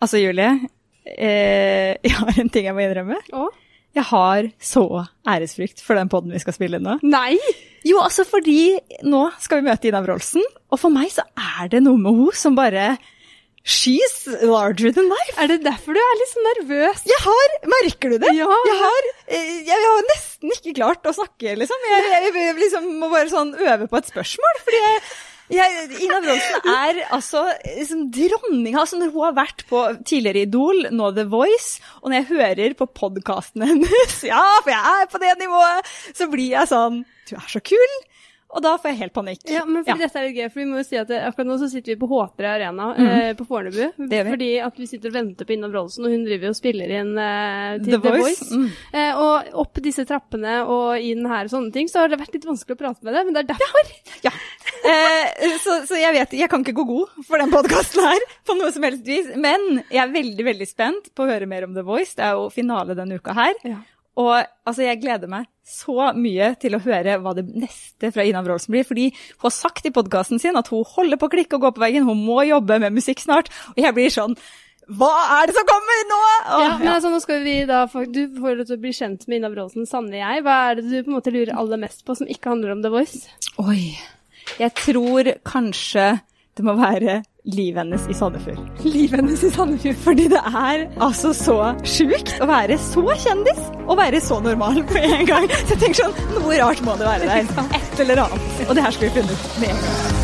Altså, Julie, eh, jeg har en ting jeg må innrømme. Å? Jeg har så æresfrykt for den poden vi skal spille nå. Nei! Jo, altså fordi nå skal vi møte Ina Wroldsen, og for meg så er det noe med henne som bare She's larger than life. Er det derfor du er litt sånn nervøs? Jeg har Merker du det? Ja. Jeg har, jeg, jeg har nesten ikke klart å snakke, liksom. Jeg, jeg, jeg liksom må bare sånn øve på et spørsmål, fordi jeg jeg, Ina Bronsen er altså liksom dronninga. Altså hun har vært på tidligere Idol, nå The Voice, og når jeg hører på podkasten hennes, ja, for jeg er på det nivået, så blir jeg sånn Du er så kul! Og da får jeg helt panikk. Ja, men fordi dette er litt gøy, for vi må jo si at akkurat nå så sitter vi på H3 Arena eh, på Fornebu. Fordi at vi sitter og venter på Ina Bronsen, og hun driver og spiller inn eh, til The The, Voice. Mm. Eh, og opp disse trappene og inn her og sånne ting, så har det vært litt vanskelig å prate med deg, men det er derfor. Ja. Eh, så, så jeg vet Jeg kan ikke gå god for den podkasten her på noe som helst vis. Men jeg er veldig, veldig spent på å høre mer om The Voice. Det er jo finale denne uka her. Ja. Og altså, jeg gleder meg så mye til å høre hva det neste fra Ina Wroldsen blir. Fordi hun har sagt i podkasten sin at hun holder på å klikke og gå på veggen. Hun må jobbe med musikk snart. Og jeg blir sånn Hva er det som kommer nå?! Åh, Ja, men altså, nå skal vi da Du får lov til å bli kjent med Ina Wroldsen, Sanne jeg. Hva er det du på en måte lurer aller mest på som ikke handler om The Voice? Oi. Jeg tror kanskje det må være livet hennes i Sandefjord. Livet hennes i Sandefjord. Fordi det er altså så sjukt å være så kjendis og være så normal på en gang. Så jeg tenker sånn, noe rart må det være der. Et eller annet. Og det her skal vi finne ut med en gang.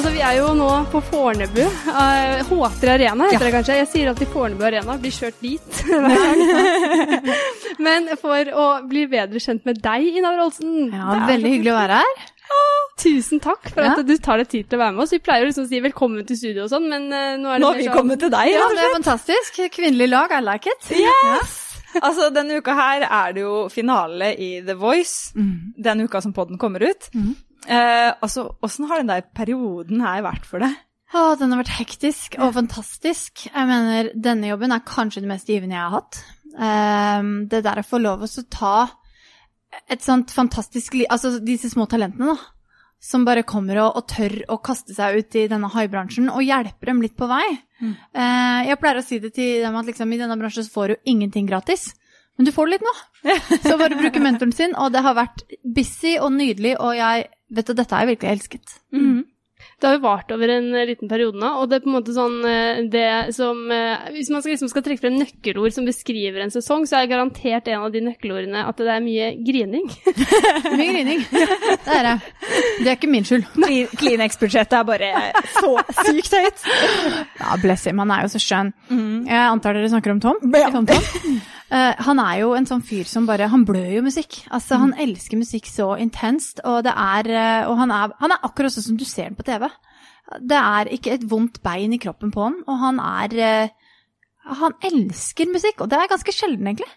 Altså, vi er jo nå på Fornebu. Uh, H3 Arena heter det kanskje. Jeg sier alltid Fornebu Arena, blir kjørt dit. Men for å bli bedre kjent med deg, Ina Wroldsen Ja, veldig hyggelig å være her. Tusen takk for Ja. at du tar deg tid til å være med oss. Vi pleier liksom å si velkommen til studio og sånn, men eh, nå er det Nå har vi sånn- kommet til deg, Ja, rett og det er fantastisk. Kvinnelig lag, I like it. Yes! Altså, denne uka her er det jo finale i The Voice. Den uka som podden kommer ut. Eh, altså, åssen har den der perioden her vært for deg? Å, den har vært hektisk og fantastisk. Jeg mener, denne jobben er kanskje det mest givende jeg har hatt. Eh, det der å få lov å ta et sånt fantastisk liv Altså disse små talentene, da. Som bare kommer og, og tør å kaste seg ut i denne haibransjen og hjelper dem litt på vei. Eh, jeg pleier å si det til dem at liksom, i denne bransjen så får du ingenting gratis. Men du får det litt nå. Så bare bruke mentoren sin, og det har vært busy og nydelig, og jeg vet du, dette har jeg virkelig elsket. Det har jo vart over en eh, liten periode nå, og det er på en måte sånn eh, det som eh, Hvis man skal, liksom skal trekke frem nøkkelord som beskriver en sesong, så er garantert en av de nøkkelordene at det er mye grining. Mye grining. Det er det. Det er ikke min skyld. Kleenex-budsjettet er bare så sykt høyt. Ja, bless him, han er jo så skjønn. Jeg antar dere snakker om Tom? Ja. Tom, Tom? Eh, han er jo en sånn fyr som bare Han blør jo musikk. Altså, Han elsker musikk så intenst, og det er eh, Og han er, han er akkurat sånn som du ser den på TV. Det er ikke et vondt bein i kroppen på han, og han er eh, Han elsker musikk, og det er ganske sjelden, egentlig.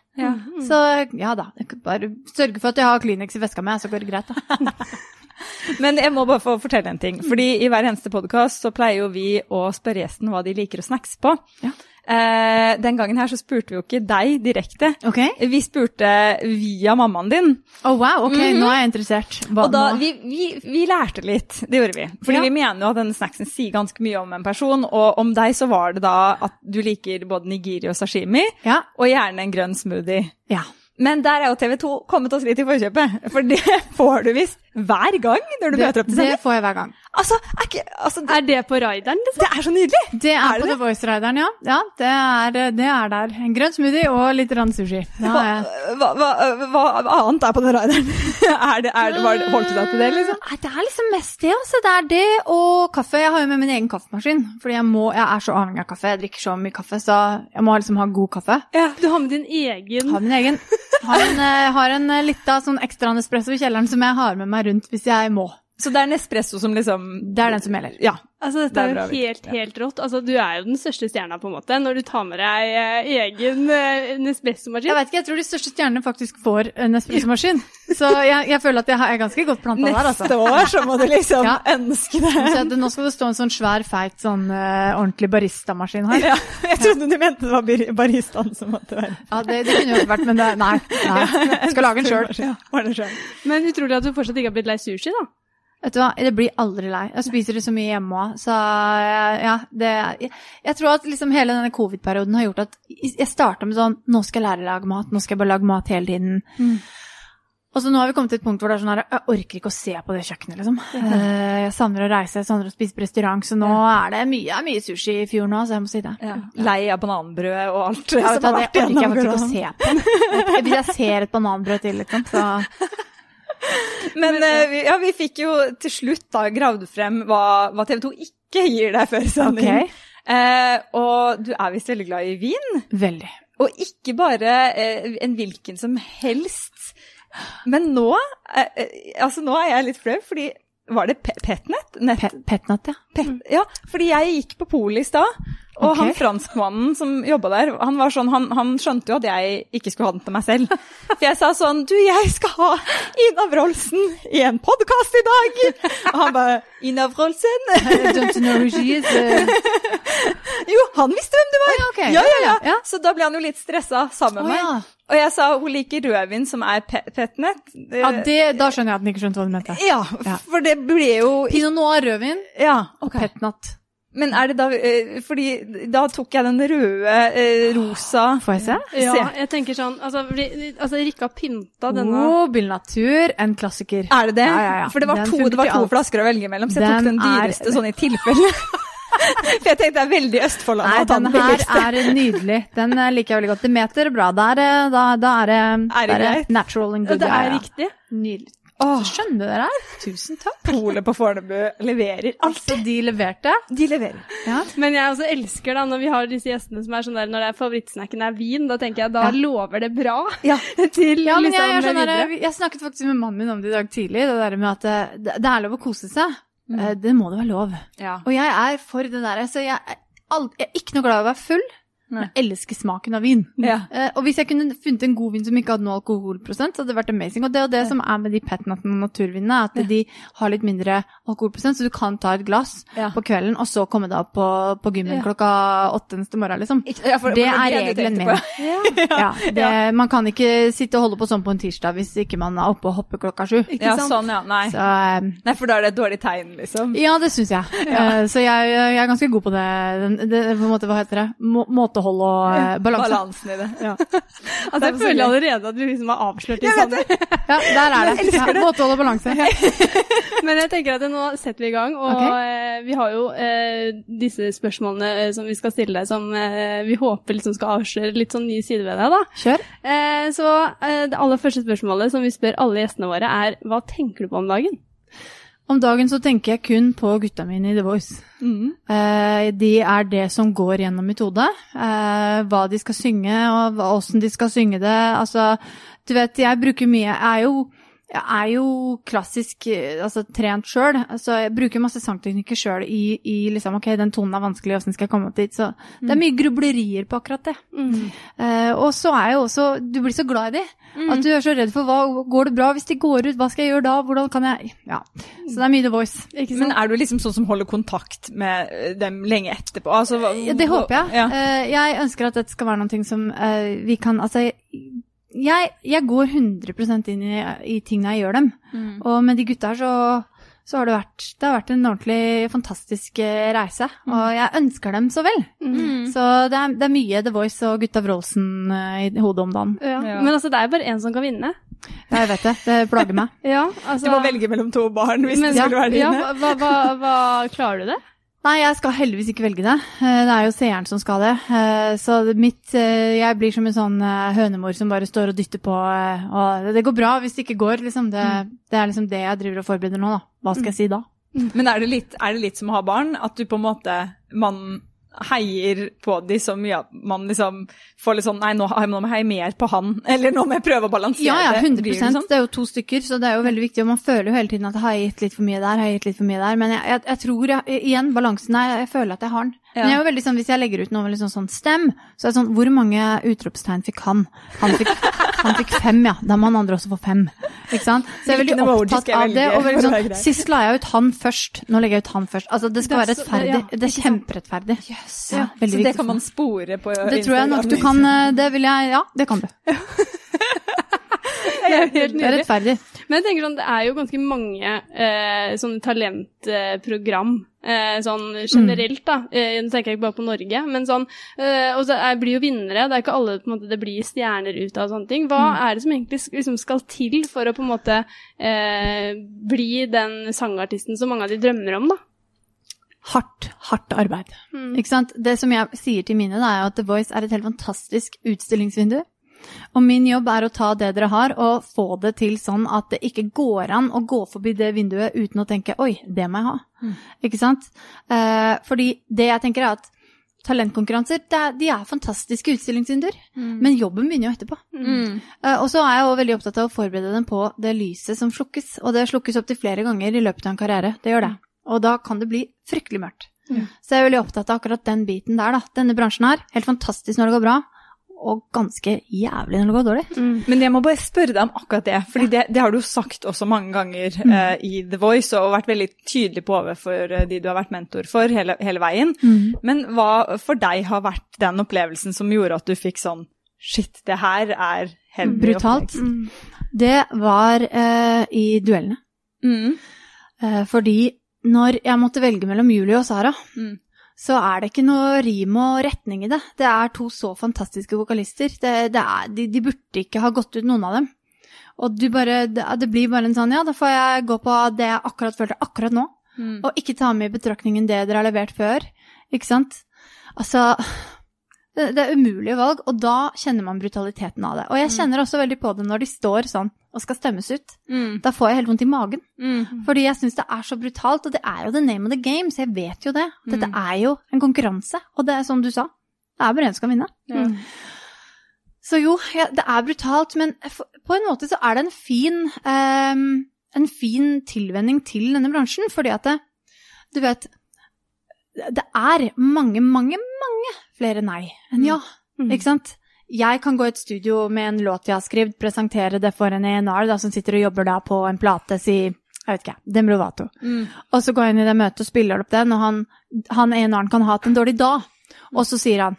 Så ja da. Bare sørge for at jeg har Kleenex i veska mi, så går det greit, da. Men jeg må bare få fortelle en ting. Fordi i hver eneste podkast så pleier jo vi å spørre gjesten hva de liker å snackse på. Ja. Eh, den gangen her så spurte vi jo ikke deg direkte. Okay. Vi spurte via mammaen din. Å wow, ok, nå er jeg interessert. Hva Og da, vi, vi, vi lærte litt, det gjorde vi. Fordi Ja. vi mener jo at denne snacksen sier ganske mye om en person, og om deg så var det da at du liker både nigiri og sashimi, Ja. og gjerne en grønn smoothie. ja. Men der er jo TV 2 kommet oss litt i forkjøpet, for det får du visst hver gang når du Det, møter opp til det får jeg hver gang. Altså, er ikke, altså det, Er det på Rideren, liksom? det er så nydelig! Det er, Er det på det? The Voice-rideren, ja. Ja, det er, det er der. En grønn smoothie og litt rann sushi. Ja, Hva, hva, hva, hva annet er på den rideren? er det, er det, var holdt du deg til det, liksom? Nei, Det er liksom mest det, altså. Det er det og kaffe. Jeg har jo med min egen kaffemaskin, fordi jeg, må, jeg er så avhengig av kaffe. Jeg drikker så mye kaffe, så jeg må liksom ha god kaffe. Ja. Du har med din egen Har min egen. Har en, eh, har en eh, lita sånn ekstra Nespresso i kjelleren som jeg har med meg rundt hvis jeg må. Så det er Nespresso som liksom Det er den som gjelder. Ja. Altså, dette Det er er jo helt, helt rått. Altså, du er jo den største stjerna, på en måte, når du tar med deg eh, egen eh, Nespresso-maskin. Jeg vet ikke, jeg tror de største stjernene faktisk får Nespresso-maskin. Så jeg, jeg føler at jeg har- er ganske godt planta der, altså. Neste år så må du liksom Ja. ønske det. Så nå skal det stå en sånn svær, feit, sånn eh, ordentlig baristamaskin her. Ja, jeg trodde du mente det var bar- baristaen som måtte være Ja, det, det kunne jo vært, men det, nei. nei. Skal lage den sjøl. Ja. Men utrolig at du fortsatt ikke har blitt lei sushi, da. Vet du hva, det blir aldri lei. Jeg spiser det så mye hjemme òg, så eh, ja, det jeg, jeg tror at liksom hele denne covid-perioden har gjort at jeg starta med sånn Nå skal jeg lære å lage mat, nå skal jeg bare lage mat hele tiden. Og så nå har vi kommet til et punkt hvor det er sånn her, jeg orker ikke å se på det kjøkkenet, liksom. Ja. Jeg savner å reise, jeg savner å spise på restaurant, så nå er det mye, mye sushi i fjor nå, så jeg må si det. Ja. Lei av bananbrød og alt Ja, som har vært orker jeg faktisk ikke å se på. Hvis jeg ser et bananbrød til, liksom, så Men eh, vi, ja, vi fikk jo til slutt da gravd frem hva, hva TV 2 ikke gir deg før sending. Okay. Eh, og du er visst veldig glad i vin. Veldig. Og ikke bare eh, en hvilken som helst. Men nå, eh, eh, altså nå er jeg litt flau, fordi var det Petnett? Petnet? Pe Petnat, ja. pet, ja, fordi jeg gikk på polet i stad, og okay. han franskmannen som jobba der, han var sånn, han, han skjønte jo at jeg ikke skulle ha den til meg selv. For jeg sa sånn, du, jeg skal ha Ina Wroldsen i en podkast i dag! Og han bare, Ina Wroldsen? Don't know who she is? Eh, Jo, han visste hvem det var! ja, okay. Ja, ja, ja. Så da ble han jo litt stressa sammen med ja. meg. Og jeg sa hun liker rødvin som er pe petnet. ja, det, da skjønner jeg at den ikke skjønte hva du mente. Ja, for det ble jo Pinot noir, rødvin Ja, og petnat. Men er det da eh, Fordi da tok jeg den røde, eh, rosa Får jeg se? Ja, jeg tenker sånn Altså, altså Rikke har pynta denne Oh, Billnatur, en klassiker. Er det det? Ja, ja, ja. For det var, Den to, det var to flasker å velge mellom, så jeg tok Den dyreste er- sånn i tilfelle. For jeg tenkte det er veldig Østfoldland Nei, å ta den den her er nydelig. Den eh, liker jeg veldig godt. Demeter, bra. Da er det, da, da er det, Er det da greit? natural and good. Det er riktig. Nydelig. Åh, Så skjønner dere her. Tusen takk. Polet på Fornebu leverer. Altså, de leverte. De leverer. Ja. Men jeg også elsker da, når vi har disse gjestene som er sånn der, når det er favorittsnacken er vin, da tenker jeg da Ja. lover det bra Ja. til Ja, men liksom jeg, jeg, videre. det. jeg snakket faktisk med mannen min om det i dag tidlig, det der med at eh, det, det er lov å kose seg. Mm. Det må det være lov. Ja. Og jeg er for det der, så jeg jeg er ikke noe glad i å være full, jeg elsker smaken av vin. Ja. Uh, og hvis jeg kunne funnet en god vin som ikke hadde noe alkoholprosent, så hadde det vært amazing. Og det er jo det som er med de petnattene og naturvinene, at de har litt mindre alkoholprosent, så du kan ta et glass Ja. på kvelden, og så komme deg opp på, på gymmen Ja. klokka åtte neste morgen, liksom. Ja, for- Det for er det du regelen min. Ja, det, Man kan ikke sitte og holde på sånn på en tirsdag hvis ikke man er oppe og hopper klokka sju. Ikke Ja, sant? sånn, ja. Nei. Så um, Nei, for da er det et dårlig tegn, liksom. ja, det syns jeg. Uh, Så jeg, jeg er ganske god på det. det, det på en måte, hva heter det? Må, måtehold og ja, balanse. Balansen i det. Ja. Altså, jeg føler allerede at du liksom har avslørt det sammen. Ja, der er det. Ja, måtehold og balanse. Men jeg tenker at nå setter vi i gang, og Ok. eh, vi har jo eh, disse spørsmålene eh, som vi skal stille deg, som eh, vi håper liksom skal avsløre litt sånn nye sider ved deg, da. Kjør. Eh, så eh, det aller første spørsmålet som vi spør alle gjestene våre, er hva tenker du på om dagen? Om dagen så tenker jeg kun på gutta mine i The Voice. Mm. Eh, de er det som går gjennom mitt hode. Eh, hva de skal synge, og åssen de skal synge det. Altså, du vet, jeg bruker mye Jeg er jo, jeg er jo klassisk eh, altså, trent sjøl, så jeg bruker masse sangteknikker sjøl i, i liksom OK, den tonen er vanskelig, åssen skal jeg komme opp dit? Så det er mye grublerier på akkurat det. Eh, og så er jo også Du blir så glad i de. At du er så redd for hva går det bra hvis de går ut, hva skal jeg gjøre da, hvordan kan jeg Ja. Så det er mye The Voice. Ikke Men er du liksom sånn som holder kontakt med eh, dem lenge etterpå? Altså, hva- Ja, det håper jeg. Ja. Uh, jeg ønsker at dette skal være noe som uh, vi kan Altså, jeg, jeg går 100 inn i, i ting når jeg gjør dem. Mm. Og med de gutta her så, så har det vært, det har vært en ordentlig fantastisk reise. reise. Og jeg ønsker dem så vel. Mm. Så det er, det er mye The Voice og gutta Wroldsen eh, i hodet om dagen. Ja. Ja. Men altså, det er jo bare én som kan vinne. Ja, jeg vet det. Det plager meg. Ja, altså, Du må velge mellom to barn hvis men, det skulle være ja, dine. hva, hva, hva, Klarer du det? Nei, jeg skal heldigvis ikke velge det. Eh, Det er jo seeren som skal det. Eh, Så mitt Jeg blir som en sånn eh, hønemor som bare står og dytter på, eh, og det går bra hvis det ikke går, liksom. Det, det er liksom det jeg driver og forbereder nå, da. Hva skal jeg si da? Men er det, litt, er det litt som å ha barn? At du på en måte Man heier på de så mye at man liksom får litt sånn Nei, nå, må jeg heie mer på han. Eller nå må jeg prøve å balansere Ja, ja, 100 Blir det liksom. Det er jo to stykker, så det er jo veldig viktig. Og man føler jo hele tiden at har jeg gitt litt for mye der, har jeg gitt litt for mye der. Men jeg, jeg, jeg tror jeg, igjen, balansen er Jeg føler at jeg har den. Men jeg er jo veldig sånn, hvis jeg legger ut noe liksom sånn stem, så er det sånn Hvor mange utropstegn fikk han? Han fikk, han fikk fem, ja. Da må han andre også få fem. Ikke sant? Så jeg er veldig opptatt av det. Og veldig sånn. Sist la jeg ut han først, nå legger jeg ut han først. Altså, det skal være rettferdig. Det er kjemperettferdig. Yes. Ja, så det kan man spore på Det tror jeg nok du kan eh, Det vil jeg Ja, det kan du. Det er rettferdig. Men jeg tenker sånn, det er jo ganske mange eh, sånne talentprogram eh, sånn generelt, da. Eh, nå tenker jeg ikke bare på Norge, men sånn eh, Og så er- blir jo vinnere. Det er ikke alle på en måte, det blir stjerner ut av sånne ting. Hva er det som egentlig liksom skal til for å på en måte eh, bli den sangartisten som mange av de drømmer om, da? Hardt, hardt arbeid. Mm. Ikke sant? Det som jeg sier til mine, da, er at The Voice er et helt fantastisk utstillingsvindu. Og min jobb er å ta det dere har, og få det til sånn at det ikke går an å gå forbi det vinduet uten å tenke 'oi, det må jeg ha'. Mm. Ikke sant? Eh, fordi det jeg tenker er at talentkonkurranser, er, de er fantastiske utstillingsvinduer, men jobben begynner jo etterpå. Mm. Eh, og så er jeg også veldig opptatt av å forberede dem på det lyset som slukkes. Og det slukkes opptil flere ganger i løpet av en karriere. Det gjør det. Og da kan det bli fryktelig mørkt. Mm. Så jeg er veldig opptatt av akkurat den biten der, da. Denne bransjen her, helt fantastisk når det går bra, og ganske jævlig når det går dårlig. Mm. Men jeg må bare spørre deg om akkurat det, for det, det har du sagt også mange ganger Mm. uh, i The Voice, og vært veldig tydelig på overfor eh, de du har vært mentor for hele, hele veien. Mm. Men hva for deg har vært den opplevelsen som gjorde at du fikk sånn Shit, det her er heavy. Brutalt. Mm. Det var uh, i duellene. Mm. Eh, fordi når jeg måtte velge mellom Julie og Sara, Mm. Så er det ikke noe rim og retning i det. Det er to så fantastiske vokalister. Det, det er, de, de burde ikke ha gått ut, noen av dem. Og du bare, det, det blir bare en sånn, ja, da får jeg gå på det jeg akkurat følte akkurat nå, Mm. og ikke ta med i betraktningen det dere har levert før. Ikke sant? Altså, det, er umulige valg, og da kjenner man brutaliteten av det. Og jeg kjenner også veldig på det når de står sånn og skal stemmes ut. Mm. Da får jeg helt vondt i magen. Mm. Fordi jeg syns det er så brutalt, og det er jo the name of the game, så jeg vet jo det. Dette Mm. er jo en konkurranse, og det er som du sa, det er bare en som skal vinne. Ja. Så jo, ja, det er brutalt, men på en måte så er det en fin, um, en fin tilvenning til denne bransjen, fordi at det, du vet, det er mange, mange, mange flere nei enn ja, Mm. ikke sant? Jeg kan gå i et studio med en låt jeg har skrevet, presentere det for en ENR da, som sitter og jobber da på en plate, si, jeg vet ikke, Dembrovato. Mm. Og så går jeg inn i det møtet og spiller opp den, og han, han eneren kan ha hatt en dårlig dag. Og så sier han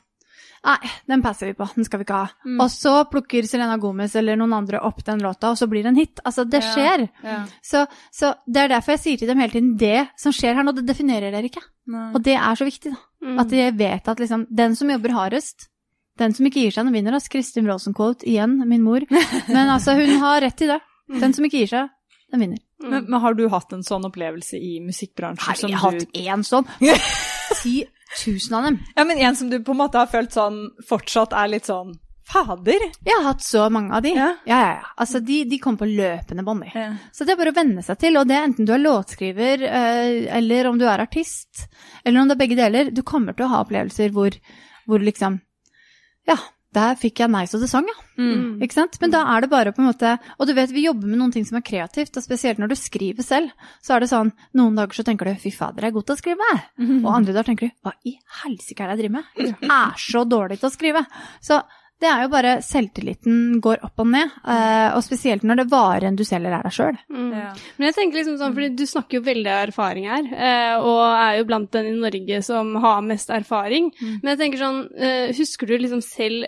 nei, den passer vi på, den skal vi ikke ha. Mm. Og så plukker Selena Gomez eller noen andre opp den låta, og så blir det en hit. Altså, det skjer. Ja. Så, så det er derfor jeg sier til dem hele tiden det som skjer her nå, det definerer dere ikke. Nei. Og det er så viktig, da. Mm. At de vet at liksom, den som jobber hardest, den som ikke gir seg, den vinner. Altså Kristin Rosenquote, igjen, min mor. Men altså, hun har rett i det. Den som ikke gir seg, den vinner. Men, men har du hatt en sånn opplevelse i musikkbransjen Nei, jeg har hatt én sånn. Ti tusen av dem. Ja, men en som du på en måte har følt sånn fortsatt er litt sånn Fader! Jeg har hatt så mange av de. Ja. Ja, ja, ja. Altså, de, de kommer på løpende bånd, de. Ja. Så det er bare å venne seg til, og det er enten du er låtskriver, eh, eller om du er artist, eller om det er begge deler. Du kommer til å ha opplevelser hvor, hvor liksom Ja, der fikk jeg nei så det sang, ja. Mm. Ikke sant? Men da er det bare på en måte Og du vet, vi jobber med noen ting som er kreativt, og spesielt når du skriver selv, så er det sånn Noen dager så tenker du 'fy fader, jeg er god til å skrive', og andre dager tenker du 'hva i helsike er det jeg driver med'? Jeg er så dårlig til å skrive. Så det er jo bare selvtilliten går opp og ned, eh, og spesielt når det varen du selger er deg sjøl. Mm. Ja. Men jeg tenker liksom sånn, fordi du snakker jo veldig av erfaring her, eh, og er jo blant den i Norge som har mest erfaring. Mm. Men jeg tenker sånn, eh, husker du liksom selv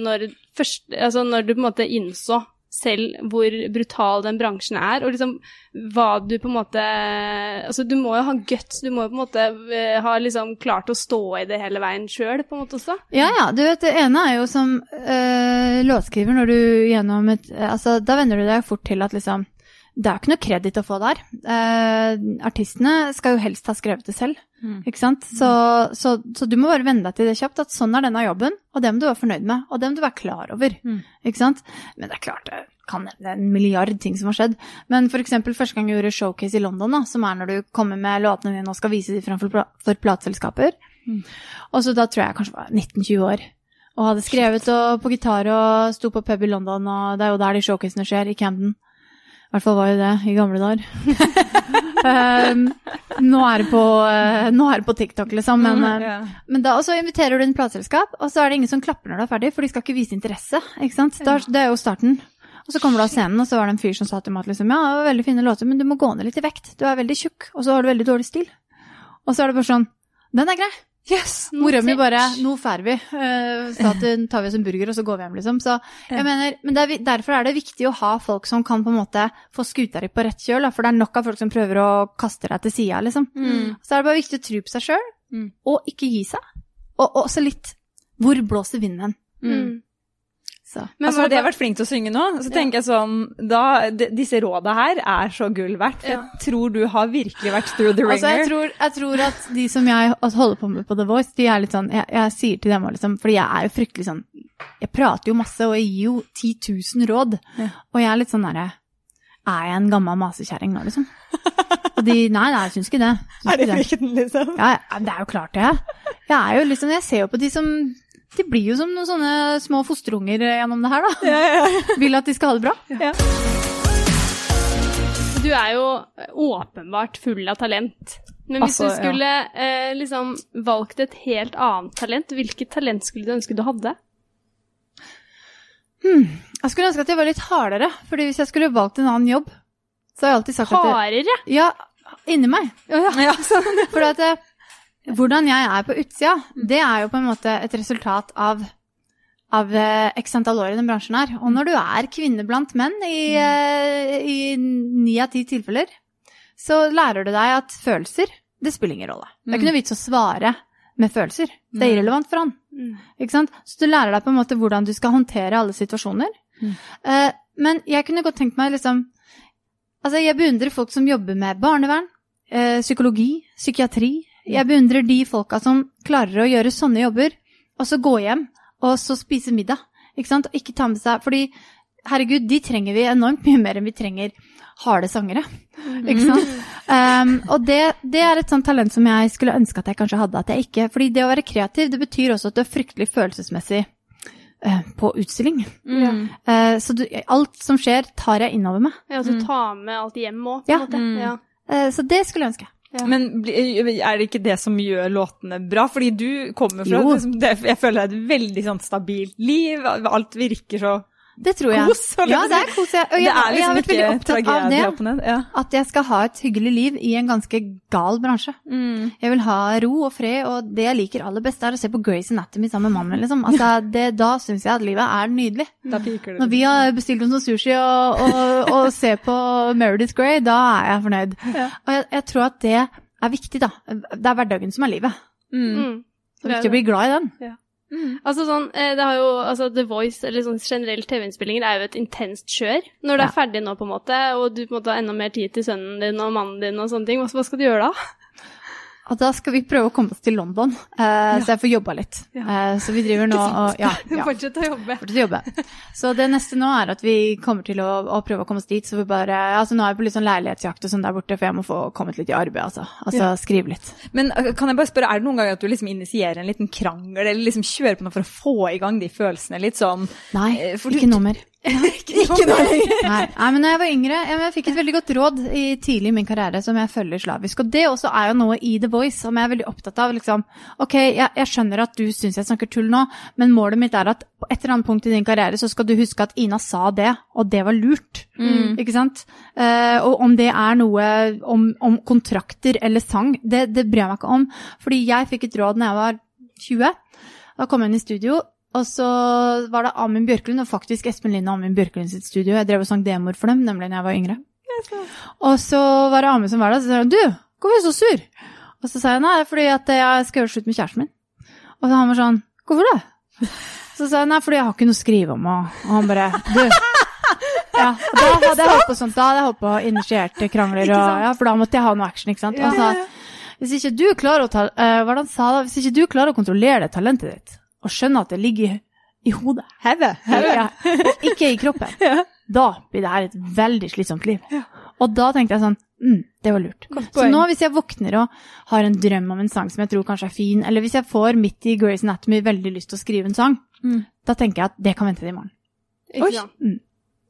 når, først, altså når du på en måte innså selv hvor brutal den bransjen er, og liksom hva du på en måte Altså, du må jo ha guts, du må jo på en måte eh, ha liksom klart å stå i det hele veien sjøl, på en måte også. Ja, ja. Du vet, det ene er jo som øh, låtskriver når du gjennom et Altså, da venner du deg fort til at liksom Det er jo ikke noe kreditt å få der. Eh, artistene skal jo helst ha skrevet det selv, Mm. ikke sant. Så, så, så du må bare venne deg til det kjapt, at sånn er denne jobben, og det må du være fornøyd med, og det må du være klar over, Mm. ikke sant. Men det er klart, det kan er en milliard ting som har skjedd. Men eksempel første gang jeg gjorde showcase i London, da, som er når du kommer med låtene dine og skal vise dem framfor for, pla- for plateselskaper, Og så da tror jeg kanskje var 19-20 år. Og hadde skrevet og, på gitar og sto på pub i London, og det er jo der de showcasene skjer, i Camden. I hvert fall var jo det i gamle dager. um, nå, er det på, uh, nå er det på TikTok, liksom. Men, uh, yeah. men da også inviterer du inn plateselskap, og så er det ingen som klapper når du er ferdig, for de skal ikke vise interesse. ikke sant? Da, det er jo starten. Og så kommer du av scenen, og så var det en fyr som sa til meg at liksom, ja, det var veldig fine låter, men du må gå ned litt i vekt. Du er veldig tjukk, og så har du veldig dårlig stil. Og så er det bare sånn Den er grei. Yes! Mora mi bare Nå drar vi. Uh, så uh, tar vi oss en burger, og så går vi hjem, liksom. Så jeg mener, men det er, derfor er det viktig å ha folk som kan på en måte få skuta di på rett kjøl, for det er nok av folk som prøver å kaste deg til sida, liksom. Så er det bare viktig å tro på seg sjøl, Mm. og ikke gi seg. Og, og også litt Hvor blåser vinden hen? Mm. Så. Men altså, hadde jeg vært flink til å synge nå, så tenker jeg sånn da, Disse råda her er så gull verdt. For Ja. jeg tror du har virkelig vært through the ringer. Altså, jeg, tror, jeg tror at de som jeg holder på med på The Voice, de er litt sånn Jeg, jeg sier til dem liksom Fordi jeg er jo fryktelig sånn Jeg prater jo masse, og jeg gir jo 10 000 råd. Ja. Og jeg er litt sånn derre Er jeg en gammel masekjerring nå, liksom? Og de Nei, nei, jeg syns ikke det. Syns er det frykten, liksom? Ja, ja, det er jo klart det. Jeg er jo liksom Jeg ser jo på de som De blir jo som noen sånne små fosterunger gjennom det her, da. Ja, ja, Vil at de skal ha det bra. ja. Du er jo åpenbart full av talent. Men hvis Altså, du skulle eh, liksom valgt et helt annet talent, hvilket talent skulle du ønske du hadde? Jeg skulle ønske at jeg var litt hardere, fordi hvis jeg skulle valgt en annen jobb, så har jeg alltid sagt at Hardere? Ja, inni meg. Ja, sånn. For at det, hvordan jeg er på utsida, det er jo på en måte et resultat av av eh, x antall år i den bransjen her. Og når du er kvinne blant menn i eh, ni av ti tilfeller, så lærer du deg at følelser, det spiller ingen rolle. Det er ikke noe vits å svare med følelser. Det er irrelevant for han. Mm. Ikke sant? Så du lærer deg på en måte hvordan du skal håndtere alle situasjoner. Mm. Eh, men jeg kunne godt tenkt meg liksom Altså, jeg beundrer folk som jobber med barnevern, psykologi, psykiatri. Jeg beundrer de folka som klarer å gjøre sånne jobber, og så gå hjem, og så spise middag. Ikke sant? Og ikke ta med seg Fordi, herregud, de trenger vi enormt mye mer enn vi trenger harde sangere. Ikke sant? Um, og det, det er et sånt talent som jeg skulle ønske at jeg kanskje hadde. At jeg ikke, fordi det å være kreativ, det betyr også at du er fryktelig følelsesmessig uh, på utstilling. Mm. Uh, så du, alt som skjer, tar jeg innover meg. Ja, du ta med alt hjem òg, på Ja. en måte. Mm. Ja. Uh, så det skulle jeg ønske. Men er det ikke det som gjør låtene bra? Fordi du kommer fra liksom, det, Jeg føler det er et veldig sånn stabilt liv. Alt virker så Det tror jeg. kos. Ja, det er kos. Jeg, jeg, Det jeg, er jeg har liksom vært veldig ikke opptatt av det. ned. Ja. At jeg skal ha et hyggelig liv i en ganske gal bransje. Mm. Jeg vil ha ro og fred, og det jeg liker aller best, er å se på Grace Anatomy sammen med mannen min. Liksom. Altså, det, da syns jeg at livet er nydelig. Da piker det. Når vi har bestilt oss noe sushi og, og, og ser på Meredith Grey, da er jeg fornøyd. Ja. Og jeg, jeg tror at det er viktig, da. Det er hverdagen som er livet. Mm. Mm. Det er viktig å bli glad i den. Altså sånn, eh, det har jo, altså The Voice, eller sånn generelt TV-innspillinger, er jo et intenst kjør. Når du Ja. er ferdig nå, på en måte, og du på en måte har enda mer tid til sønnen din og mannen din og sånne ting, hva skal du gjøre da? Og da skal vi prøve å komme oss til London, eh, så jeg får jobba litt. Ja. Uh, så vi driver nå og ja, ja. Fortsett å jobbe. Fortsett å jobbe. Så det neste nå er at vi kommer til å, å prøve å komme oss dit. Så vi bare, altså Nå er jeg på litt sånn leilighetsjakt og sånn der borte, for jeg må få kommet litt i arbeid. Altså, altså Ja. skrive litt. Men uh, kan jeg bare spørre, er det noen ganger at du liksom initierer en liten krangel, eller liksom kjører på noe for å få i gang de følelsene litt sånn Nei, Eh, du- ikke noe mer. Ikke nå lenger. Nei, nei, men når jeg var yngre, jeg, jeg fikk et veldig godt råd i, tidlig i min karriere som jeg følger slavisk. Og det også er jo noe i The Voice som jeg er veldig opptatt av. Liksom, ok, jeg, jeg skjønner at du syns jeg snakker tull nå, men målet mitt er at på et eller annet punkt i din karriere så skal du huske at Ina sa det, og det var lurt. Mm. Ikke sant? Uh, og om det er noe om, om kontrakter eller sang, det, det bryr jeg meg ikke om. Fordi jeg fikk et råd da jeg var 20. Da kom jeg inn i studio, og så var det Amin Bjørklund, og faktisk Espen Lind og Amin Bjørklund sitt studio. Jeg drev og sang demoer for dem, nemlig da jeg var yngre. Og så var det Amin som var der, og så sa han du, hvorfor er du så sur? Og så sa jeg nei, fordi jeg skal gjøre slutt med kjæresten min. Og så han var sånn, hvorfor det? Så sa jeg nei, fordi jeg har ikke noe å skrive om, og, han bare du. Ja, da hadde jeg holdt på sånt, da hadde jeg holdt på initierte krangler, og, ja, for da måtte jeg ha noe action, ikke sant? Og han sa, hvis ikke du klarer å ta, uh, det sa da? Hvis ikke du klarer å kontrollere det talentet ditt, og skjønner at det ligger i, i hodet, Heve. ja, og ikke i kroppen, Ja. da blir det her et veldig slitsomt liv. Og da tenkte jeg sånn, Mm, det var lurt. Så nå hvis jeg våkner og har en drøm om en sang som jeg tror kanskje er fin, eller hvis jeg får midt i Grey's Anatomy veldig lyst til å skrive en sang, Mm. da tenker jeg at det kan vente til i morgen. Ikke Oi. sant? Mm.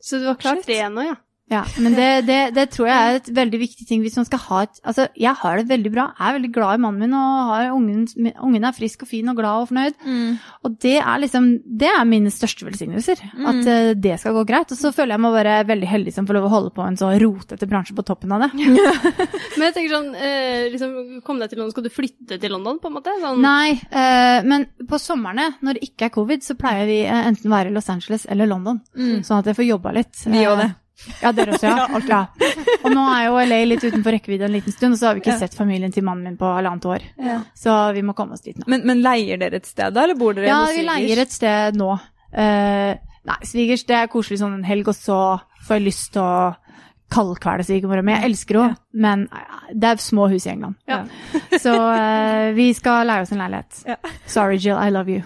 Så du har klart Shit. det nå, ja. Ja, men det, det, det tror jeg er et veldig viktig ting hvis man skal ha et Altså, jeg har det veldig bra. Jeg er veldig glad i mannen min, og har ungen, ungen er frisk og fin og glad og fornøyd. Mm. Og det er liksom Det er mine største velsignelser. At uh, det skal gå greit. Og så føler jeg meg bare veldig heldig som får lov å holde på en så rotete bransje på toppen av det. Men jeg tenker sånn, uh, liksom, kom deg til London, skal du flytte til London, på en måte? Sånn, Nei, uh, men på somrene, når det ikke er covid, så pleier vi enten enten være i Los Angeles eller London. Mm. Sånn at jeg får jobba litt. Vi Eh, òg det. Ja, dere også, ja. ja. Og nå er jo LA litt utenfor rekkevidde en liten stund, og så har vi ikke Ja. sett familien til mannen min på halvannet år. Ja. Så vi må komme oss dit nå. Men, men leier dere et sted da, eller bor dere Ja, hos vi leier et sted nå. Uh, nei, svigers, det er koselig sånn en helg, og så får jeg lyst til å kaldkvele svigermora mi. Jeg elsker henne, men eh, det er små hus i England. Ja. Så uh, vi skal leie oss en leilighet. Ja. Sorry, Jill, I love you.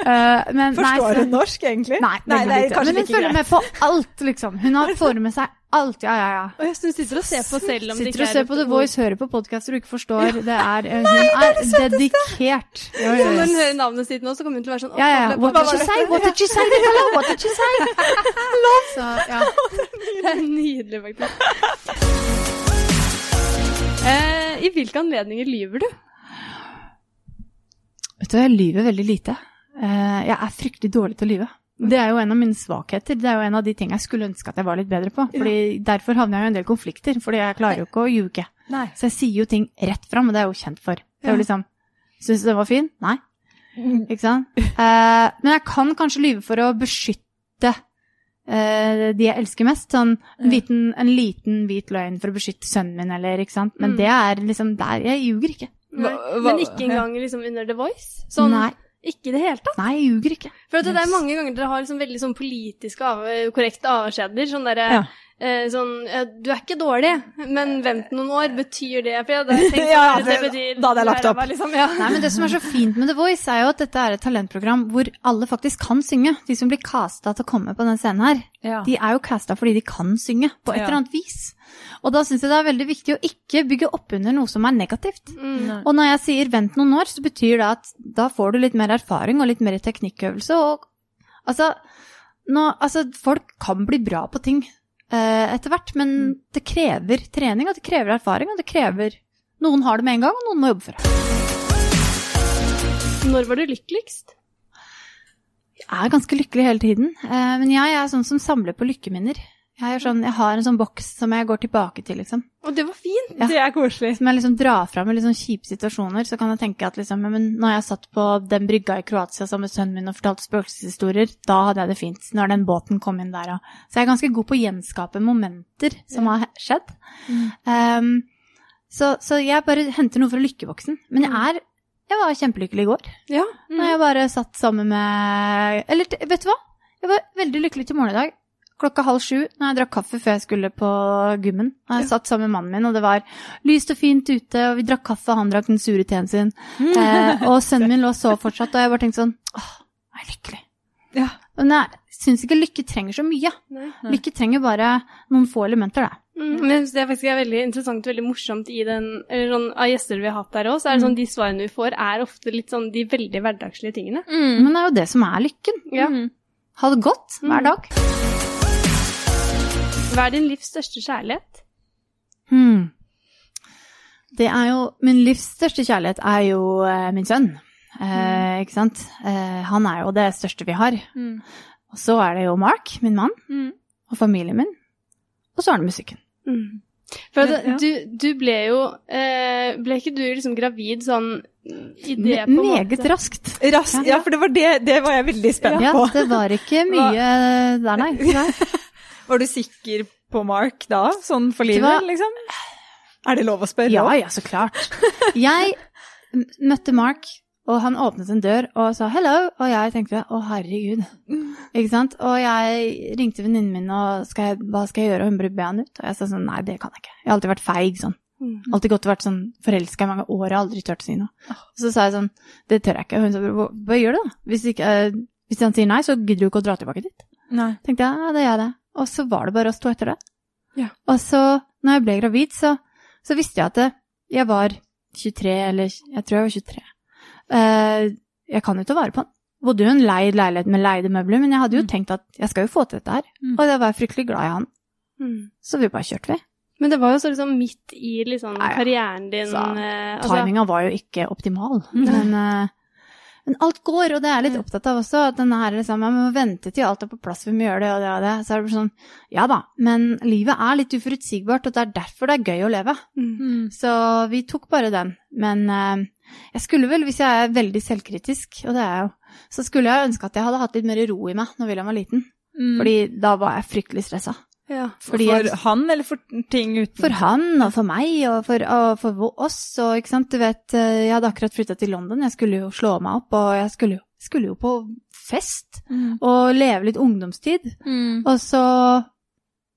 Uh, men, Forstår hun norsk, egentlig? Nei, nei, det er kanskje Men hun ikke følger greit. med på alt, liksom. Hun har får med seg alt, ja, ja, ja. Og jeg synes du sitter og ser på selv om det ikke er Sitter og ser er på The. Voice, hører på podkaster og ikke forstår. Det er, hun er dedikert. Jo, jo, når hun hører navnet sitt nå, så kommer hun til å være sånn Ja, ja, ja. What did she you say? What did you say? What did you say? Så, ja. Det er nydelig, faktisk. Eh, I hvilke anledninger lyver du? Vet du, jeg lyver veldig lite. Eh, Jeg er fryktelig dårlig til å lyve. Det er jo en av mine svakheter. Det er jo en av de tingene jeg skulle ønske at jeg var litt bedre på. Fordi Derfor havner jeg jo i en del konflikter, fordi jeg klarer jo ikke å ljuge. Nei. Så jeg sier jo ting rett fram, og det er jeg jo kjent for. Det er jo liksom Syns du den var fin? Nei. Ikke sant? Eh, men jeg kan kanskje lyve for å beskytte eh, de jeg elsker mest. Sånn en liten, en liten hvit løgn for å beskytte sønnen min, eller ikke sant. Men Mm. det er liksom der Jeg ljuger ikke. Nei. Hva- Men ikke engang liksom under The Voice? Sånn, Nei. Ikke i det hele tatt? Nei, jeg ljuger ikke. For at det er mange ganger dere har liksom veldig sånn politisk av, korrekte avskjeder. Sånn derre Ja. Eh, sånn eh, Du er ikke dårlig, men vent noen år. Betyr det For jeg hadde tenkt Ja, ja, det betyr da hadde jeg lagt opp. Meg, Liksom, ja. Nei, men Det som er så fint med The Voice, er jo at dette er et talentprogram hvor alle faktisk kan synge. De som blir casta til å komme på den scenen her, Ja. de er jo casta fordi de kan synge på et Ja. eller annet vis. Og da syns jeg det er veldig viktig å ikke bygge opp under noe som er negativt. Mm. Og når jeg sier vent noen år, så betyr det at da får du litt mer erfaring og litt mer teknikkøvelse. Og altså, nå, altså folk kan bli bra på ting eh, etter hvert, men det krever trening, og det krever erfaring, og det krever Noen har det med en gang, og noen må jobbe for det. Når var du lykkeligst? Jeg er ganske lykkelig hele tiden, eh, men jeg er sånn som samler på lykkeminner. Jeg, sånn, jeg har en sånn boks som jeg går tilbake til, liksom. Og det var fint! Ja. Det er koselig. Som jeg liksom drar fram i sånn kjipe situasjoner. Så kan jeg tenke at liksom, ja, men når jeg satt på den brygga i Kroatia sammen med sønnen min og fortalte spøkelseshistorier, da hadde jeg det fint. Når den båten kom inn der. Og... Så jeg er ganske god på å gjenskape momenter som har skjedd. Um, så, så jeg bare henter noe fra lykkeboksen. Men jeg er Jeg var kjempelykkelig i går. Ja. Når jeg bare satt sammen med Eller vet du hva? Jeg var veldig lykkelig til morgen i dag. Klokka halv sju, når jeg drakk kaffe før jeg skulle på gymmen. Og jeg satt sammen med mannen min, og det var lyst og fint ute, og vi drakk kaffe, han drakk den sure teen sin. Eh, og sønnen min lå og sov fortsatt, og jeg bare tenkte sånn Åh, jeg er lykkelig. Ja. Men jeg syns ikke lykke trenger så mye. Nei. Lykke trenger bare noen få elementer, det. Mm, men jeg synes det er faktisk er veldig interessant og veldig morsomt i den, eller sånn, av gjester vi har hatt der òg, så det sånn de svarene vi får, er ofte litt sånn de veldig hverdagslige tingene. Men det er jo det som er lykken. Ja. Ha det godt hver Mm. dag. Hva er din livs største kjærlighet? Hmm. Det er jo Min livs største kjærlighet er jo eh, min sønn. Eh, Ikke sant? Eh, han er jo det største vi har. Og så er det jo Mark, min mann, Mm. og familien min. Og så er det musikken. Mm. For at, Ja. du, du ble jo eh, Ble ikke du liksom gravid sånn i det på en Meget måte? raskt. Raskt, ja, for det var det, det var jeg veldig spent Ja, på. det var ikke mye der, nei. nei. Var du sikker på Mark da, sånn for livet, var... liksom? Er det lov å spørre? Ja, ja, så klart. Jeg møtte Mark, og han åpnet en dør og sa 'hello', og jeg tenkte 'å, herregud'. Ikke sant? Og jeg ringte venninnen min og skal jeg, 'hva skal jeg gjøre', og hun be han ut. Og jeg sa sånn 'nei, det kan jeg ikke'. Jeg har alltid vært feig sånn. Mm. Alltid godt vært sånn forelska i mange år, jeg har aldri turt å si noe. Så sa jeg sånn 'det tør jeg ikke'. Og hun sa 'hva, hva gjør du da'? Hvis, ikke, eh, hvis han sier nei, så gidder du ikke å dra tilbake dit. Nei. tenkte jeg ja, det gjør jeg det. Og så var det bare oss to etter det. Ja. Og så, når jeg ble gravid, så, så visste jeg at det, jeg var 23, eller jeg tror jeg var 23. Uh, jeg kan jo ta vare på den. Bodde jo i en leid leilighet med leide møbler, men jeg hadde jo Mm. tenkt at jeg skal jo få til dette her. Mm. Og da var jeg fryktelig glad i han. Mm. Så vi bare kjørte, vi. Men det var jo så liksom midt i liksom karrieren din Så, eh, altså- Timinga var jo ikke optimal, men, eh, men alt går, og det er jeg litt opptatt av også. At denne her liksom, jeg må vente til alt er på plass, vi må gjøre det og det og det. Så er det sånn, ja da, men livet er litt uforutsigbart, og det er derfor det er gøy å leve. Mm. Så vi tok bare den. Men eh, jeg skulle vel, hvis jeg er veldig selvkritisk, og det er jeg jo, så skulle jeg ønske at jeg hadde hatt litt mer ro i meg når William var liten. Mm. Fordi da var jeg fryktelig stressa. Ja. For jeg, han, eller for ting uten for han og for meg og for, og for oss og ikke sant, du vet, eh, jeg hadde akkurat flytta til London, jeg skulle jo slå meg opp, og jeg skulle skulle jo på fest Mm. og leve litt ungdomstid. Mm. Og så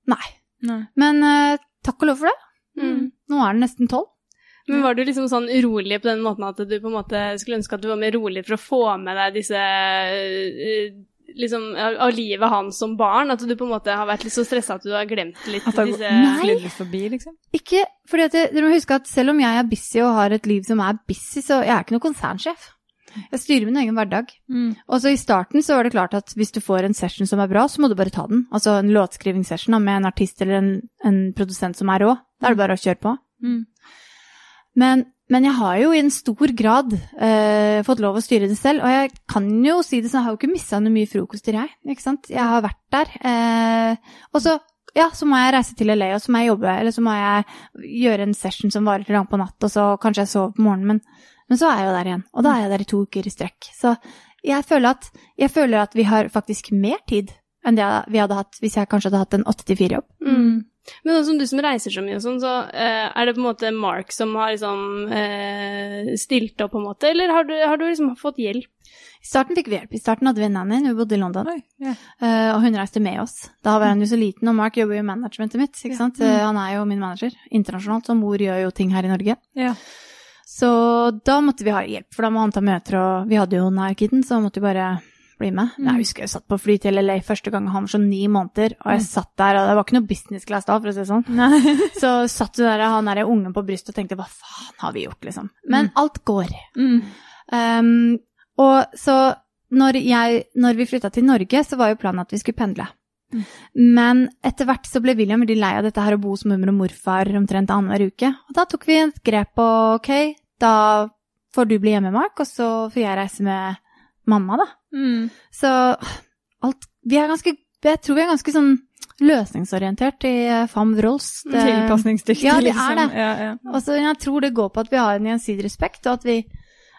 Nei. Nei. Men uh, takk og lov for det. Mm. Nå er den nesten tolv. Men var du liksom sånn urolig på den måten at du på en måte skulle ønske at du var mer rolig for å få med deg disse eh, liksom av livet hans som barn? At du på en måte har vært litt så stressa at du har glemt litt At disse Nei. forbi, liksom? Ikke fordi at det, Dere må huske at selv om jeg er busy og har et liv som er busy, så jeg er ikke noen konsernsjef. Jeg styrer min egen hverdag. Mm. Og så i starten så var det klart at hvis du får en session som er bra, så må du bare ta den. Altså en låtskrivingssession med en artist eller en, en produsent som er rå. Da er det bare å kjøre på. Mm. Men, men jeg har jo i en stor grad uh, fått lov å styre det selv, og jeg kan jo si det sånn, jeg har jo ikke missa noe mye frokoster, jeg. Ikke sant? Jeg har vært der. Uh, og så, ja, så må jeg reise til LA, og så må jeg jobbe, eller så må jeg gjøre en session som varer til langt på natt, og så kanskje jeg sover på morgenen, men, men så er jeg jo der igjen. Og da er jeg der i to uker i strekk. Så jeg føler at, jeg føler at vi har faktisk mer tid enn det vi hadde hatt hvis jeg kanskje hadde hatt en 8-4-jobb. Mm. Men sånn som du som reiser så mye og sånn, så uh, er det på en måte Mark som har liksom uh, stilt opp, på en måte, eller har du, har du liksom fått hjelp? I starten fikk vi hjelp. I starten hadde vi en nanny hun bodde i London. Oi, yeah. uh, og hun reiste med oss. Da var han jo så liten, og Mark jobber jo i managementet mitt. ikke sant? Eh, han er jo min manager internasjonalt, og mor gjør jo ting her i Norge. Yeah. Så da måtte vi ha hjelp, for da må han ta møter, og vi hadde jo nær kiden, så måtte vi bare bli med. Mm. Jeg husker jeg satt på fly til LA første gang han var sånn ni måneder, og jeg satt der, og det var ikke noe business class da, for å si det sånn. Så satt du der, han der ungen på brystet og tenkte hva faen har vi gjort, liksom. Men alt går. Mm. Um, og så når, jeg, når vi flytta til Norge, så var jo planen at vi skulle pendle. Mm. Men etter hvert så ble William veldig lei av dette her å bo hos mormor og morfar omtrent annenhver uke. Og da tok vi et grep på ok, da får du bli hjemme, Mark, og så får jeg reise med mamma, da. Mm. Så alt Vi er ganske Jeg tror vi er ganske sånn løsningsorientert i eh, Fam Wrols. Det- Tilpasningsdyktig, Ja, det er liksom. det. Ja, ja. Altså, jeg tror det går på at vi har en gjensidig respekt, og at vi,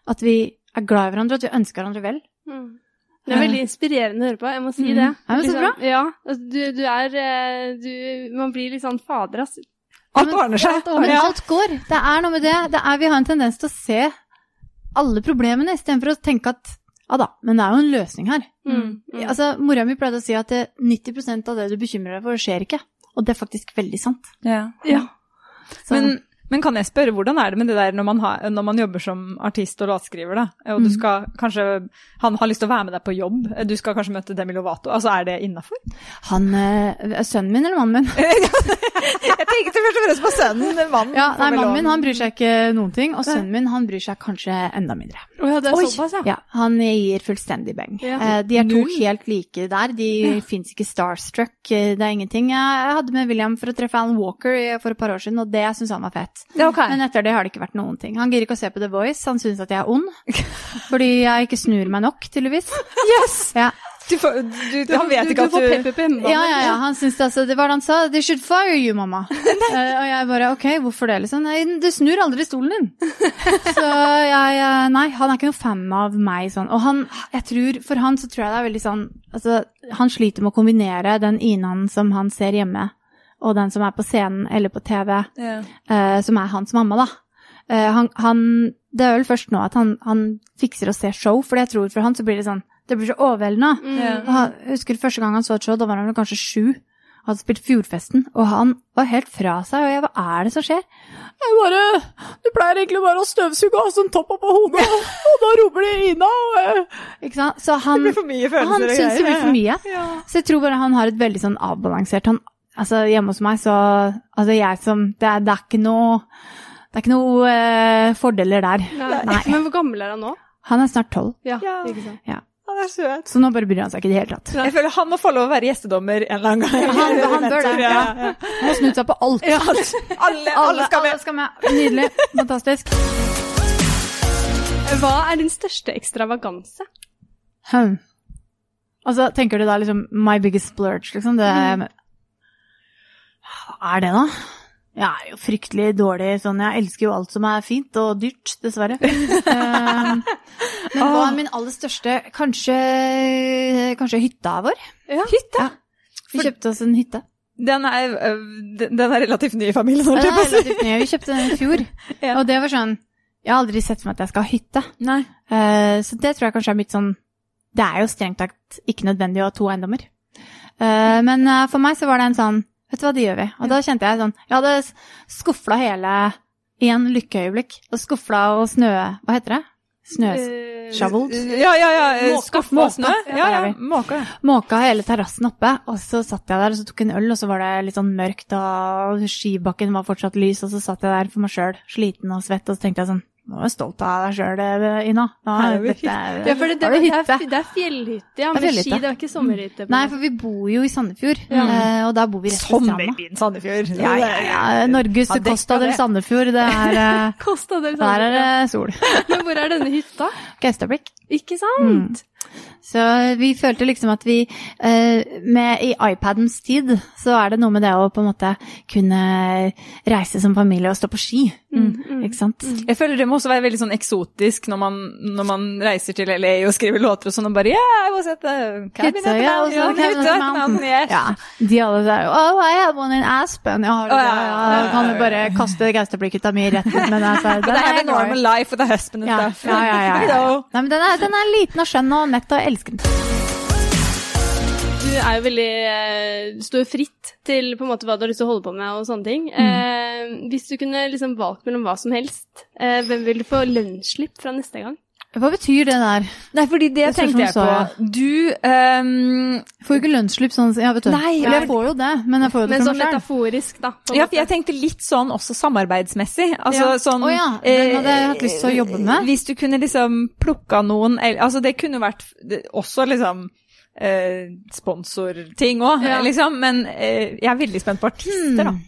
at vi er glad i hverandre, og at vi ønsker hverandre vel. Mm. Det er veldig inspirerende å høre på, jeg må si Mm. det. Ja, men så Liksom, bra. Ja, altså, du, du er eh, du, Man blir litt sånn fader, ass. Alt men- ordner seg. Men Ja. alt går. Det er noe med det. det er, vi har en tendens til å se alle problemene istedenfor å tenke at ja da, men det er jo en løsning her. Mm. Mm. Altså, Mora mi pleide å si at 90% av det du bekymrer deg for, skjer ikke. Og det er faktisk veldig sant. Ja. Ja. Så, Men, men kan jeg spørre, hvordan er det med det der når man, har, når man jobber som artist og låtskriver, da? Og du Mm. skal kanskje Han har lyst til å være med deg på jobb, du skal kanskje møte Demi Lovato. Altså, er det innafor? han eh, Sønnen min eller mannen min? jeg tenkte først og fremst på sønnen. Mannen. Ja, nei, Mannen min han bryr seg ikke noen ting, og sønnen min han bryr seg kanskje enda mindre. Oh, ja, det er såpass, ja. Ja, Han gir fullstendig beng. Ja. Eh, De er to helt like der. De fins ikke starstruck. eh, Det er ingenting. Jeg hadde med William for å treffe Alan Walker for et par år siden, og det syns han var fett. Ja, ok. Men etter det har det ikke vært noen ting. Han gidder ikke å se på The Voice, han syns at jeg er ond. Fordi jeg ikke snur meg nok, tydeligvis. Yes! Ja, Du får, du, han vet du, ikke du får at pepper på hjemmebane. ja, ja. ja. Han syns det, altså, det var det han sa. They should fire you, mamma. uh, og jeg bare ok, hvorfor det, liksom? Nei, du snur aldri stolen din. Så jeg eh, Nei, han er ikke noe fan av meg sånn. Og han, jeg tror, for han så tror jeg det er veldig sånn Altså, han sliter med å kombinere den Inaen som han ser hjemme, og den som er på scenen eller på TV, Ja. uh, som er hans mamma, da. Uh, han, han, det er vel først nå at han, han fikser å se show, for jeg tror for han så blir det sånn Det blir så overveldende. Mm. Han- Jeg husker første gang han så et show, da var han kanskje sju. Hadde spilt Fjordfesten, og han var helt fra seg. Og jeg, hva er det som skjer? Jeg bare Du pleier egentlig bare å støvsuge og ha sånn topp oppå hodet, og da roper de Ina, og jeg Ikke sant? Så han, Det blir for mye følelser han og syns det blir for mye. Ja. Så jeg tror bare han har et veldig sånn avbalansert Han, Altså, hjemme hos meg, så Altså, jeg som Det er, det er ikke noe Det er ikke noe eh, fordeler der. Nei. Nei. Men hvor gammel er han nå? Han er snart tolv, Ja, Ja. ikke sant. Han er søt. så nå bare bryr han seg ikke i det hele tatt. Jeg føler han må få lov å være gjestedommer en eller annen gang. Han, han bør det. Ja, Ja. ja. Han har snudd seg på alt. Alle, alle skal med. skal med. Nydelig. Fantastisk. Hva er din største ekstravaganse? Hm. Altså, tenker du da liksom my biggest splurge, liksom? Det Hva er det, da? Jeg er jo fryktelig dårlig sånn Jeg elsker jo alt som er fint og dyrt, dessverre. Eh, Men hva er min aller største Kanskje, kanskje hytta vår? Ja. Hytte. Vi kjøpte oss en hytte. Den er, øh, den er relativt ny i familien. Den er relativt ny. Vi kjøpte den i fjor. Ja. Og det var sånn Jeg har aldri sett for meg at jeg skal ha hytte. Nei. Eh, så det tror jeg kanskje er mitt sånn Det er jo strengt tatt ikke nødvendig å ha to eiendommer. Eh, men eh, for meg så var det en sånn Vet du hva, det gjør vi. Og da kjente jeg sånn Jeg hadde skufla hele i en lykkeøyeblikk. Og skufla og snø... Hva heter det? Snø... Eh, Ja, ja, ja. øh, Måka. Og snø. Måka. Ja, ja. Måka. Måka hele terrassen oppe, og så satt jeg der og så tok en øl, og så var det litt sånn mørkt, og skibakken var fortsatt lys, og så satt jeg der for meg sjøl, sliten og svett, og så tenkte jeg sånn Nå er jeg stolt av deg sjøl, Ina. Nå, Her er vi dette er, Ja, for det, det, det, er, det er fjellhytte, ja. Det er Med ski, det er ikke sommerhytte. på Nei, for vi bor jo i Sandefjord, ja. og der bor vi rett ved stranda. Sommerbyen Sandefjord. Ja, ja, ja. Norges Ja, det- Costa del. Sandefjord, det er Costa del Sandefjord. Der er det sol. Men hvor er denne hytta? Gaustablikk. Ikke sant? Så vi følte liksom at vi eh, med I iPadens tid så er det noe med det å på en måte kunne reise som familie og stå på ski. Mm, Ikke sant? Jeg føler det må også være veldig sånn eksotisk når man, når man reiser til LA og skriver låter og sånn, og bare Yeah, I was at the cabin at hytte the mountain, mountain. Ja, de alle der Oh, I have one in Aspen. Ja, har du oh, det? ja, ja, Ja, ja, kan du bare kaste Gaustablikket mi rett ut med den? Så, But I have a normal life with a husband and ja, stuff. ja, ja, ja, ja. Nei, men den er, den er liten og skjønn og nett, og jeg elsker den. Du er jo veldig eh, Du står jo fritt til på en måte hva du har lyst til å holde på med og sånne ting. Mm. Eh, hvis du kunne liksom valgt mellom hva som helst, eh, hvem vil du få lønnsslipp fra neste gang? Hva betyr det der? Nei, fordi det, Det tenkte jeg på. Du um, Får jo ikke lønnsslipp sånn, ja, vet du. Nei, Eller jeg får jo det, men jeg får jo det Men fra sånn meg sjøl. metaforisk, da. Ja, for jeg tenkte litt sånn også samarbeidsmessig. Altså Ja. sånn Å ja, den hadde jeg hatt lyst til å jobbe med. Hvis du kunne liksom plukka noen Altså det kunne vært det, også liksom eh, sponsorting òg, Ja. liksom. Men eh, jeg er veldig spent på artister, da, Hmm.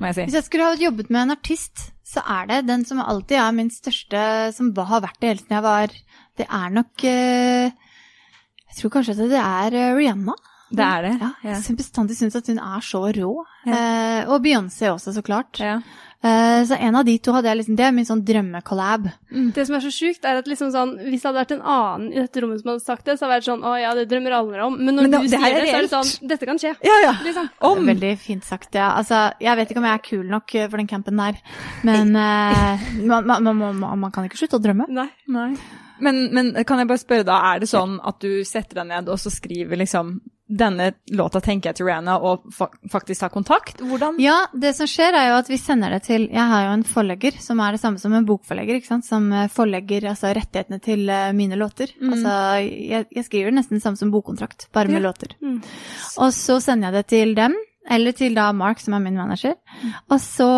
må jeg si. Hvis jeg skulle ha jobbet med en artist, så er det den som alltid er min største, som har vært det helt siden jeg var Det er nok eh, Jeg tror kanskje at det er eh, Rihanna. Det er det. Ja, Ja. jeg syns bestandig at hun er så rå. Eh, og Beyoncé også, så klart. Ja. Eh, så en av de to hadde jeg liksom Det er min sånn drømmekollab. Det som er så sjukt, er at liksom sånn, hvis det hadde vært en annen i dette rommet som hadde sagt det, så hadde det vært sånn Å ja, det drømmer alle om. Men når Men da- du det sier er det, så er det sånn Dette kan skje. ja, ja. Liksom. Om. Veldig fint sagt, ja. Altså, jeg vet ikke om jeg er kul nok eh, for den campen der, men uh, man, man, man, man, man kan ikke slutte å drømme. Nei. Nei. Men, men kan jeg bare spørre da, er det sånn at du setter deg ned og så skriver liksom denne låta tenker jeg til Rihanna, og fa faktisk ta kontakt? Hvordan? Ja, det som skjer er jo at vi sender det til Jeg har jo en forlegger som er det samme som en bokforlegger, ikke sant, som eh, forlegger altså rettighetene til eh, mine låter. Altså, jeg, jeg skriver nesten det samme som bokkontrakt, bare med Ja. låter. Mm. Og så sender jeg det til dem, eller til da Mark, som er min manager, og så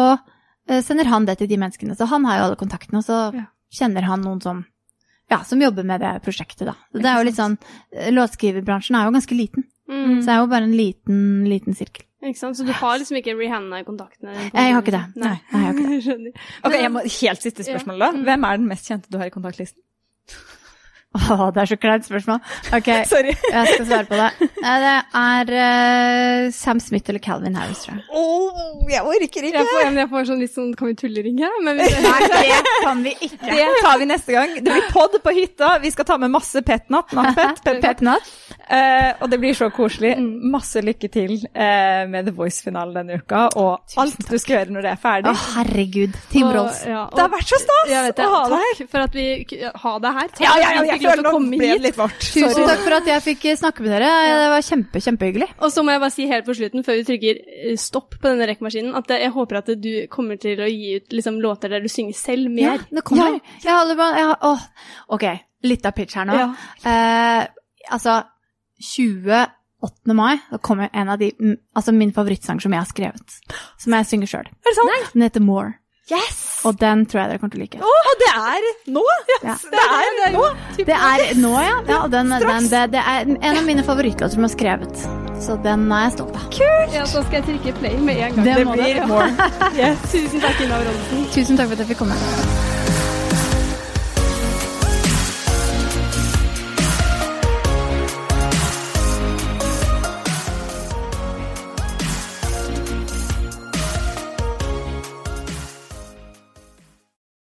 eh, sender han det til de menneskene. Så han har jo alle kontaktene, og så Ja. kjenner han noen som ja, som jobber med det prosjektet, da. Det er jo litt sånn Låtskriverbransjen er jo ganske liten, Mm. så det er jo bare en liten, liten sirkel. Ikke sant? Så du har liksom ikke Rihanna i kontaktene? Jeg har ikke det. Nei. Nei, jeg har ikke det. Ok, jeg må, Helt siste spørsmål, da. Hvem er den mest kjente du har i kontaktlisten? Å, det er så kleint spørsmål. Ok, Sorry. jeg skal svare på det. Eh, Det er uh, Sam Smith eller Calvin Harris, tror jeg. Oh, jeg orker Jeg får, jeg får sånn litt sånn Kan vi tulleringe? Men vi, Nei, det kan vi ikke. Det tar vi neste gang. Det blir pod på hytta. Vi skal ta med masse petnat. Nattpet. petnat. Petnat. Eh, og det blir så koselig. Masse lykke til uh, med The Voice-finalen denne uka, og alt du skal gjøre når det er Å, ferdig. herregud. Team Rolls. ja, Det har vært så stas det. å ha deg her. Takk for at vi k- ha deg her. Takk Ja, ja, ja, ja, føler nok ble hit. litt vårt. Tusen takk for at jeg fikk eh, snakke med dere. Det var kjempe, kjempehyggelig. Og så må jeg bare si helt på slutten, før vi trykker eh, stopp på denne rekkmaskinen, at jeg håper at du kommer til å gi ut liksom, låter der du synger selv mer. Ja, det kommer. Jeg holder på jeg har, åh, Ok, litt av pitch her nå. Ja. Eh, altså, 20 8. mai, da kommer en av de, altså min favorittsang som jeg har skrevet. Som jeg synger sjøl. Det sant? Den heter More. Yes! Og den tror jeg dere kommer til å like. Å, det er nå! Ja. Det er nå! Det er nå, ja. ja og den, den, det, det er en av mine favorittlåter som er skrevet. Så den er jeg stolt av. Ja, så skal jeg trykke play med en gang. Det Det blir det. Yes. Tusen takk, Ina Wroldsen. Tusen takk for at jeg fikk komme.